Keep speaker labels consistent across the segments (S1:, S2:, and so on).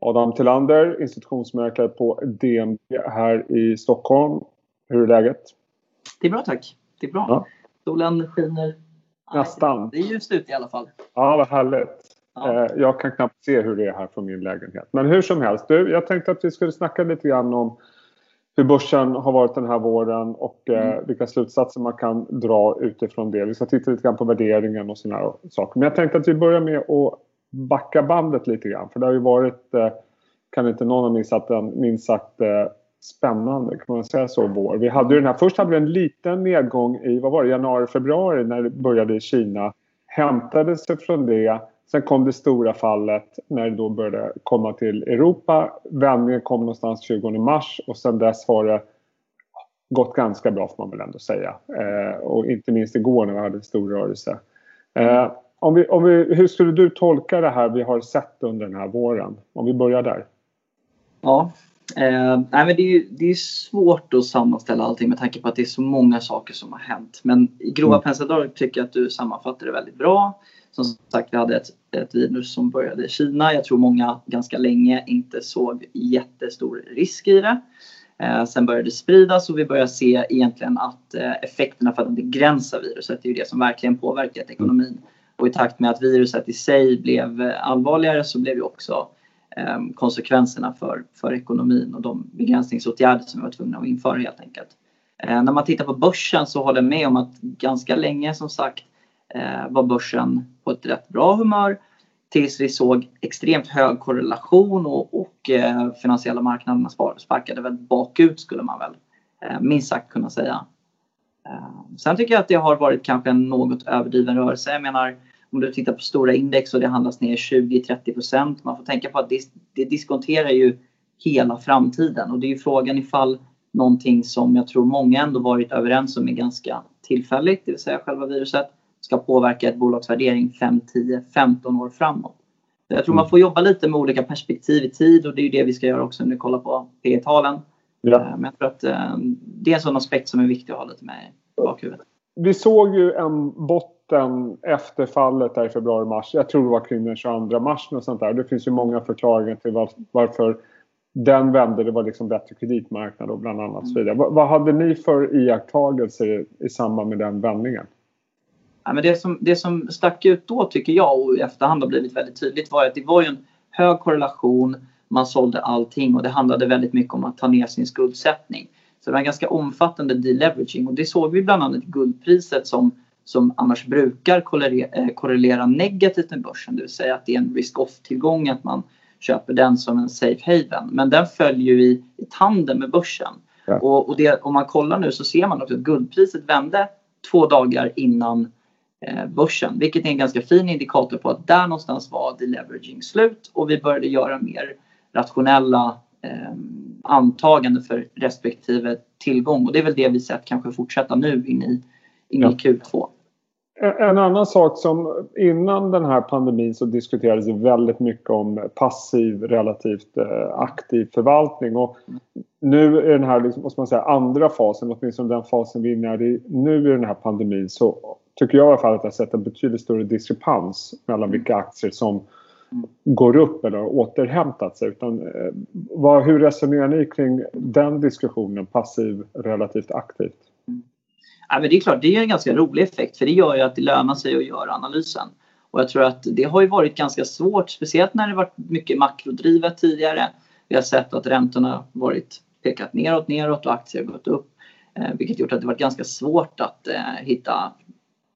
S1: Adam Tillander, institutionsmäklare på DNB här i Stockholm. Hur är läget?
S2: Det är bra tack. Det är bra. Ja. Solen skiner.
S1: Nästan.
S2: Det är ljust ute i alla fall.
S1: Ja, vad härligt. Ja. Eh, jag kan knappt se hur det är här från min lägenhet. Men hur som helst. Du, jag tänkte att vi skulle snacka lite grann om hur börsen har varit den här våren och eh, mm. vilka slutsatser man kan dra utifrån det. Vi ska titta lite grann på värderingen och sådana saker. Men jag tänkte att vi börjar med att backa bandet lite grann. För det har ju varit, eh, kan inte någon ha missat en minst sagt eh, spännande, kan man säga så, vår. Vi hade den här, först hade vi en liten nedgång i, vad var det, januari, februari när det började i Kina. Hämtade sig från det. Sen kom det stora fallet när det då började komma till Europa. Vändningen kom någonstans 20 mars och sen dess har det gått ganska bra får man väl ändå säga. Eh, och inte minst igår när vi hade en stor rörelse. Eh, om vi, om vi, hur skulle du tolka det här vi har sett under den här våren? Om vi börjar där.
S2: Ja, Eh, nej men det, är, det är svårt att sammanställa allting med tanke på att det är så många saker som har hänt. Men i grova mm. penseldrag tycker jag att du sammanfattar det väldigt bra. Som sagt, vi hade ett, ett virus som började i Kina. Jag tror många ganska länge inte såg jättestor risk i det. Eh, sen började det spridas och vi började se egentligen att eh, effekterna för att begränsa viruset är ju det som verkligen påverkat ekonomin. Och i takt med att viruset i sig blev allvarligare så blev ju också ehm, konsekvenserna för, för ekonomin och de begränsningsåtgärder som vi var tvungna att införa helt enkelt. Eh, när man tittar på börsen så håller jag med om att ganska länge som sagt eh, var börsen på ett rätt bra humör tills vi såg extremt hög korrelation och, och eh, finansiella marknaderna sparkade väl bakut skulle man väl eh, minst sagt kunna säga. Eh, sen tycker jag att det har varit kanske en något överdriven rörelse. Jag menar om du tittar på stora index och det handlas ner 20-30 procent. Man får tänka på att det, det diskonterar ju hela framtiden och det är ju frågan ifall någonting som jag tror många ändå varit överens om är ganska tillfälligt, det vill säga själva viruset, ska påverka ett bolags värdering 5, 10, 15 år framåt. Jag tror man mm. får jobba lite med olika perspektiv i tid och det är ju det vi ska göra också när vi kollar på P talen ja. Eh, men jag tror att eh, det är en sån aspekt som är viktig att ha lite med i bakhuvudet.
S1: Vi såg ju en botten efter fallet där i februari-mars. Jag tror det var kring den 22 mars. Och sånt där. Det finns ju många förklaringar till var, varför den vände. Det var liksom bättre kreditmarknad och bland annat. Så vidare. Vad, vad hade ni för iakttagelser i samband med den vändningen?
S2: Ja, men det, som, det som stack ut då tycker jag och i efterhand har blivit väldigt tydligt var att det var ju en hög korrelation. Man sålde allting och det handlade väldigt mycket om att ta ner sin skuldsättning. Så det var en ganska omfattande deleveraging och det såg vi bland annat i guldpriset som som annars brukar eh, korrelera negativt med börsen, det vill säga att det är en risk-off-tillgång att man köper den som en safe haven. Men den följer ju i, i tandem med börsen. Ja. Och, och det, om man kollar nu så ser man också att guldpriset vände två dagar innan eh, börsen, vilket är en ganska fin indikator på att där någonstans var deleveraging slut och vi började göra mer rationella eh, antaganden för respektive tillgång. Och det är väl det vi sett kanske fortsätta nu in i, in ja. i Q2.
S1: En annan sak som innan den här pandemin så diskuterades det väldigt mycket om passiv relativt eh, aktiv förvaltning. Och nu i den här liksom, måste man säga, andra fasen, åtminstone den fasen vi är inne i nu i den här pandemin så tycker jag i alla fall att jag sett en betydligt större diskrepans mellan vilka aktier som går upp eller har återhämtat sig. Utan, eh, vad, hur resonerar ni kring den diskussionen, passiv relativt aktivt?
S2: Ja, men det är klart, det är en ganska rolig effekt för det gör ju att det lönar sig att göra analysen. Och jag tror att det har ju varit ganska svårt, speciellt när det varit mycket makrodrivet tidigare. Vi har sett att räntorna varit pekat neråt, neråt och aktier gått upp. Eh, vilket gjort att det varit ganska svårt att eh, hitta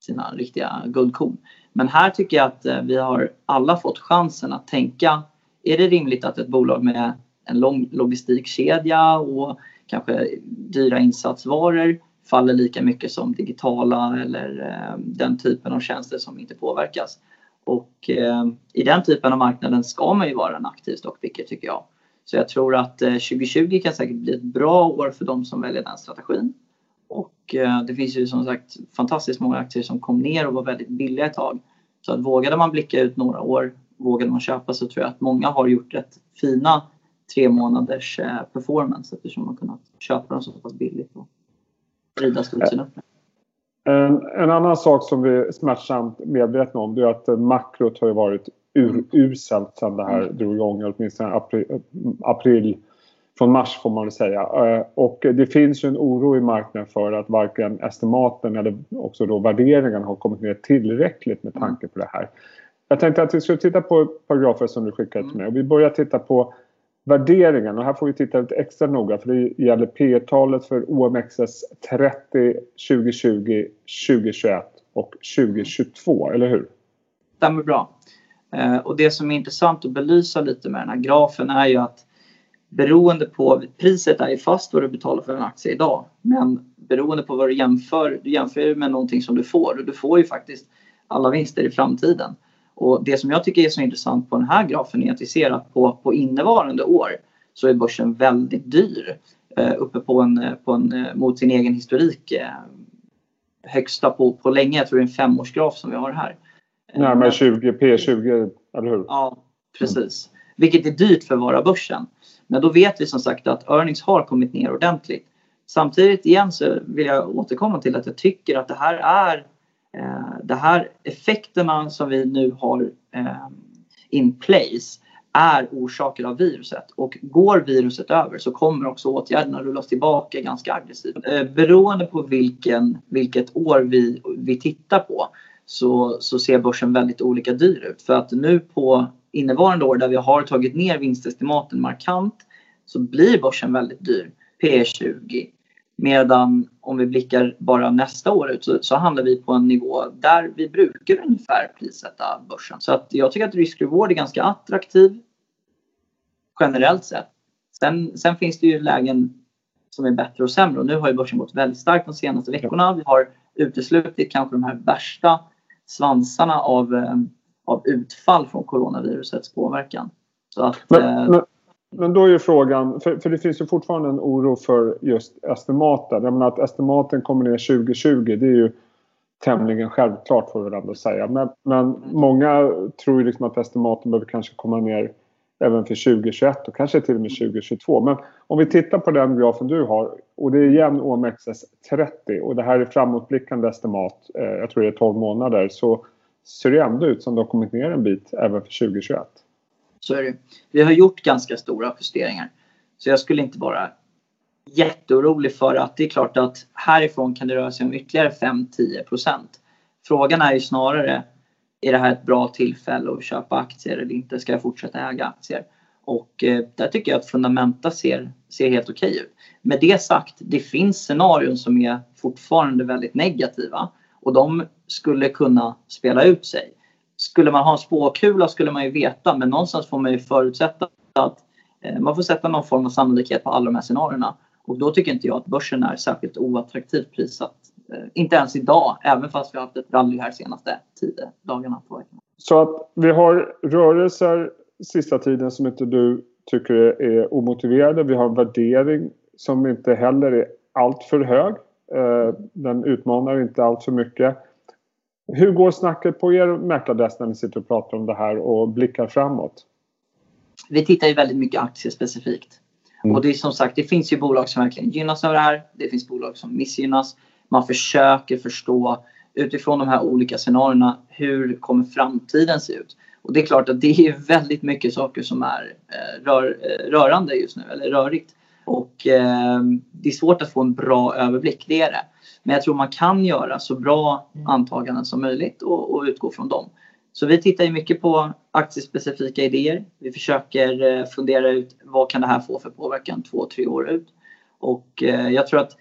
S2: sina riktiga guldkorn. Men här tycker jag att eh, vi har alla fått chansen att tänka, är det rimligt att ett bolag med en lång logistikkedja och kanske dyra insatsvaror faller lika mycket som digitala eller eh, den typen av tjänster som inte påverkas. Och eh, i den typen av marknaden ska man ju vara en aktiv stockpicker tycker jag. Så jag tror att eh, 2020 kan säkert bli ett bra år för de som väljer den strategin. Och det finns ju som sagt fantastiskt många aktier som kom ner och var väldigt billiga ett tag. Så att vågade man blicka ut några år, vågade man köpa så tror jag att många har gjort rätt fina tre månaders performance eftersom man kunnat köpa dem så pass billigt vrida studsen upp.
S1: En, en, annan sak som vi är smärtsamt medvetna om det är att makrot har varit uruselt sedan det här mm. drog igång, åtminstone april, april från mars får man väl säga. Eh, och det finns ju en oro i marknaden för att varken estimaten eller också då värderingen har kommit ner tillräckligt med tanke på det här. Jag tänkte att vi skulle titta på paragrafer som du skickade till mig och vi börjar titta på värderingen och här får vi titta lite extra noga för det gäller P talet för OMXS 30 2020, 2021 och 2022, eller hur?
S2: Stämmer bra. Eh, och det som är intressant att belysa lite med den här grafen är ju att beroende på, priset är ju fast vad du betalar för en aktie idag. Men beroende på vad du jämför, du jämför med någonting som du får och du får ju faktiskt alla vinster i framtiden. Och det som jag tycker är så intressant på den här grafen är att vi ser att på, på innevarande år så är börsen väldigt dyr. Eh, uppe på en, på en, eh, mot sin egen historik. Eh, högsta på, på länge, jag tror det är en femårsgraf som vi har här.
S1: Närmare 20, P20, eller hur?
S2: Ja, precis. Vilket är dyrt för att vara börsen. Men då vet vi som sagt att earnings har kommit ner ordentligt. Samtidigt igen så vill jag återkomma till att jag tycker att det här är eh, det här effekterna som vi nu har eh, in place är orsakade av viruset och går viruset över så kommer också åtgärderna rullas tillbaka ganska aggressivt. Eh, beroende på vilken, vilket år vi, vi tittar på så, så ser börsen väldigt olika dyr ut. För att nu på innevarande år där vi har tagit ner vinstestimaten markant så blir börsen väldigt dyr, P 20. Medan om vi blickar bara nästa år ut så, så handlar vi på en nivå där vi brukar ungefär prissätta börsen. Så att jag tycker att risk-reward är ganska attraktiv generellt sett. Sen, sen finns det ju lägen som är bättre och sämre och nu har ju börsen gått väldigt starkt de senaste veckorna. Vi har uteslutit kanske de här värsta svansarna av, eh, av utfall från coronavirusets påverkan. Så att,
S1: men, eh, men, men, då är ju frågan, för, för, det finns ju fortfarande en oro för just estimaten. Jag menar att estimaten kommer ner 2020, det är ju tämligen självklart får vi ändå säga. Men, men många tror ju liksom att estimaten behöver kanske komma ner även för 2021 och kanske till och med 2022. Men om vi tittar på den grafen du har och det är igen OMXS 30 och det här är framåtblickande estimat, eh, jag tror det är 12 månader, så ser det ändå ut som det har kommit ner en bit även för 2021.
S2: Så är det. Vi har gjort ganska stora justeringar. Så jag skulle inte vara jätteorolig för att det är klart att härifrån kan det röra sig om ytterligare 5-10 procent. Frågan är ju snarare är det här ett bra tillfälle att köpa aktier eller inte? Ska jag fortsätta äga aktier? Och eh, där tycker jag att fundamenta ser, ser helt okej okay ut. Med det sagt, det finns scenarion som är fortfarande väldigt negativa och de skulle kunna spela ut sig. Skulle man ha en spåkula skulle man ju veta men någonstans får man ju förutsätta att eh, man får sätta någon form av sannolikhet på alla de här scenarierna. Och då tycker inte jag att börsen är särskilt oattraktivt prissatt Eh, inte ens idag, även fast vi har haft ett rally här senaste tio dagarna. På
S1: Så att vi har rörelser sista tiden som inte du tycker är omotiverade. Vi har en värdering som inte heller är allt för hög. Eh, den utmanar inte allt för mycket. Hur går snacket på er mäklardesk när ni sitter och pratar om det här och blickar framåt?
S2: Vi tittar ju väldigt mycket aktiespecifikt. Mm. Och det är som sagt, det finns ju bolag som verkligen gynnas av det här. Det finns bolag som missgynnas man försöker förstå utifrån de här olika scenarierna hur kommer framtiden se ut? Och det är klart att det är väldigt mycket saker som är eh, rör, eh, rörande just nu, eller rörigt. Och eh, det är svårt att få en bra överblick, det är det. Men jag tror man kan göra så bra antaganden som möjligt och, och utgå från dem. Så vi tittar ju mycket på aktiespecifika idéer. Vi försöker fundera ut vad kan det här få för påverkan två, tre år ut. Och jag tror att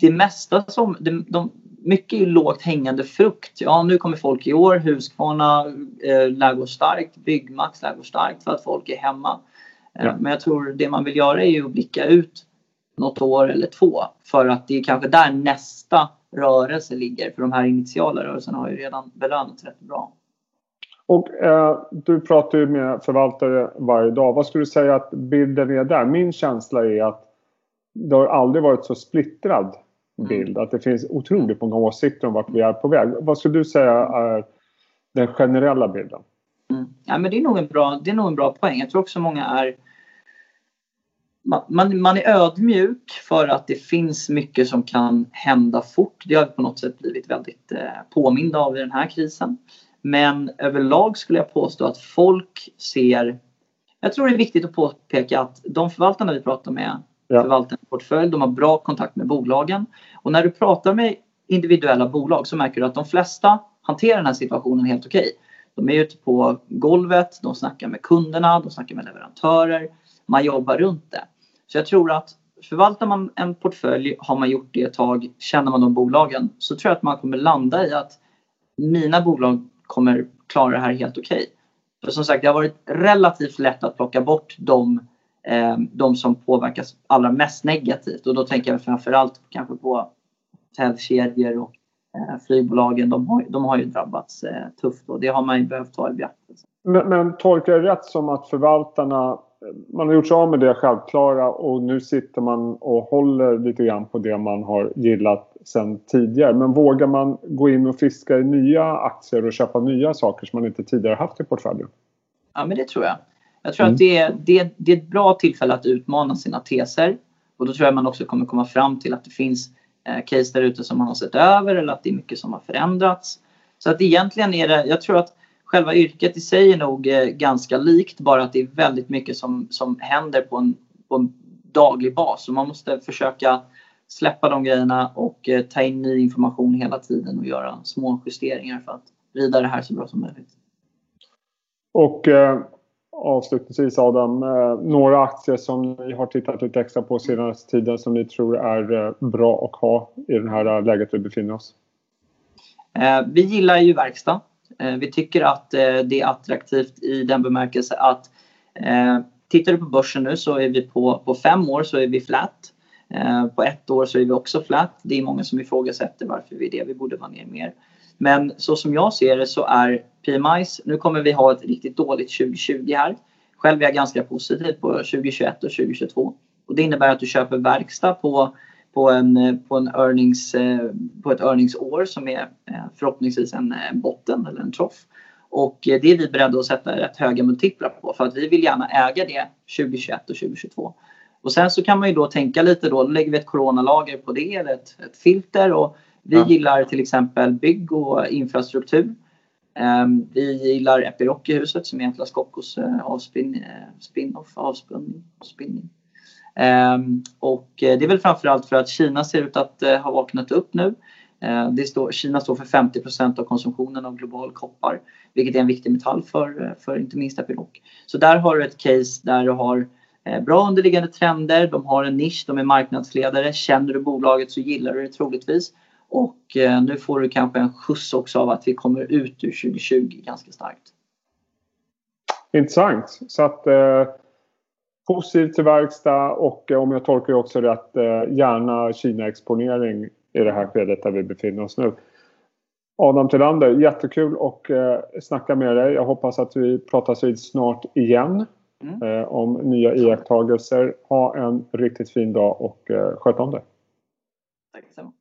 S2: det mesta som, de, de, mycket är lågt hängande frukt. Ja, nu kommer folk i år, Husqvarna eh, lär gå starkt, Byggmax lär gå starkt för att folk är hemma. Eh, ja. Men jag tror det man vill göra är ju att blicka ut något år eller två för att det är kanske där nästa rörelse ligger. För de här initiala rörelserna har ju redan belönats rätt bra.
S1: Och eh, du pratar ju med förvaltare varje dag. Vad skulle du säga att bilden är där? Min känsla är att det har aldrig varit så splittrad Mm. bild. Att det finns otroligt många åsikter om vart vi är på väg. Vad skulle du säga är den generella bilden?
S2: Ja, men det, är nog en bra, det är nog en bra poäng. Jag tror också många är man, man är ödmjuk för att det finns mycket som kan hända fort. Det har vi på något sätt blivit väldigt eh, påminda av i den här krisen. Men överlag skulle jag påstå att folk ser jag tror det är viktigt att påpeka att de förvaltarna vi pratar med ja. förvaltar en portfölj, de har bra kontakt med bolagen. Och när du pratar med individuella bolag så märker du att de flesta hanterar den här situationen helt okej. Okay. De är ute på golvet, de snackar med kunderna, de snackar med leverantörer. Man jobbar runt det. Så jag tror att förvaltar man en portfölj, har man gjort det ett tag, känner man de bolagen, så tror jag att man kommer landa i att mina bolag kommer klara det här helt okej. Okay. För som sagt, det har varit relativt lätt att plocka bort de, eh, de som påverkas allra mest negativt. Och då tänker jag framförallt kanske på hotellkedjor och flygbolagen. De har, de har ju drabbats eh, tufft och det har man ju behövt ta i beaktande.
S1: Men, men tolkar jag rätt som att förvaltarna man har gjort sig av med det självklara och nu sitter man och håller lite grann på det man har gillat sedan tidigare. Men vågar man gå in och fiska i nya aktier och köpa nya saker som man inte tidigare haft i portföljen?
S2: Ja, men det tror jag. Jag tror mm. att det, det, det är ett bra tillfälle att utmana sina teser. Och då tror jag man också kommer komma fram till att det finns eh, Eh, case där ute som man har sett över eller att det är mycket som har förändrats. Så att egentligen är det, jag tror att själva yrket i sig är nog eh, ganska likt bara att det är väldigt mycket som, som händer på en, på en daglig bas. Så man måste försöka släppa de grejerna och eh, ta in ny information hela tiden och göra små justeringar för att vrida det här så bra som möjligt.
S1: Och eh, avslutningsvis Adam, eh, några aktier som ni har tittat lite extra på senaste tiden som ni tror är eh, bra att ha i det här eh, läget vi befinner oss?
S2: vi gillar ju verkstad. Vi tycker att det är attraktivt i den bemärkelse att tittar du på börsen nu så är vi på, på fem år så är vi flat. På ett år så är vi också flat. Det är många som ifrågasätter varför vi är det. Vi borde vara ner mer. Men så som jag ser det så är PMIs, nu kommer vi ha ett riktigt dåligt 2020 här. Själv är jag ganska positiv på 2021 och 2022. Och det innebär att du köper verkstad på på, en, på, en earnings, eh, på ett earningsår som är eh, förhoppningsvis en eh, botten eller en troff. Och det är vi beredda att sätta rätt höga multiplar på för att vi vill gärna äga det 2021 och 2022. Och sen så kan man ju då tänka lite då, då lägger vi ett coronalager på det eller ett, ett filter och vi ja. gillar till exempel bygg och infrastruktur. Um, vi gillar Epiroc i huset som är Atlas Copcos uh, avspin, uh, spin-off, avspinning. avspinning. Ehm, och eh, det är väl framförallt för att Kina ser ut att eh, ha vaknat upp nu. Ehm, det står, Kina står för 50% av konsumtionen av global koppar, vilket är en viktig metall för, eh, för inte minst Epiroc. Så där har du ett case där du har bra underliggande trender, de har en nisch, de är marknadsledare. Känner du bolaget så gillar du det troligtvis. Och nu får du kanske en skjuts också av att vi kommer ut ur 2020 ganska starkt.
S1: Intressant. Så att positiv till verkstad och eh, om jag tolkar också rätt eh, gärna Kina-exponering i det här skedet där vi befinner oss nu. Adam Tillander, jättekul att eh, snacka med dig. Jag hoppas att vi pratas vid snart igen mm. om nya iakttagelser. Ha en riktigt fin dag och sköt om dig.
S2: Tack detsamma.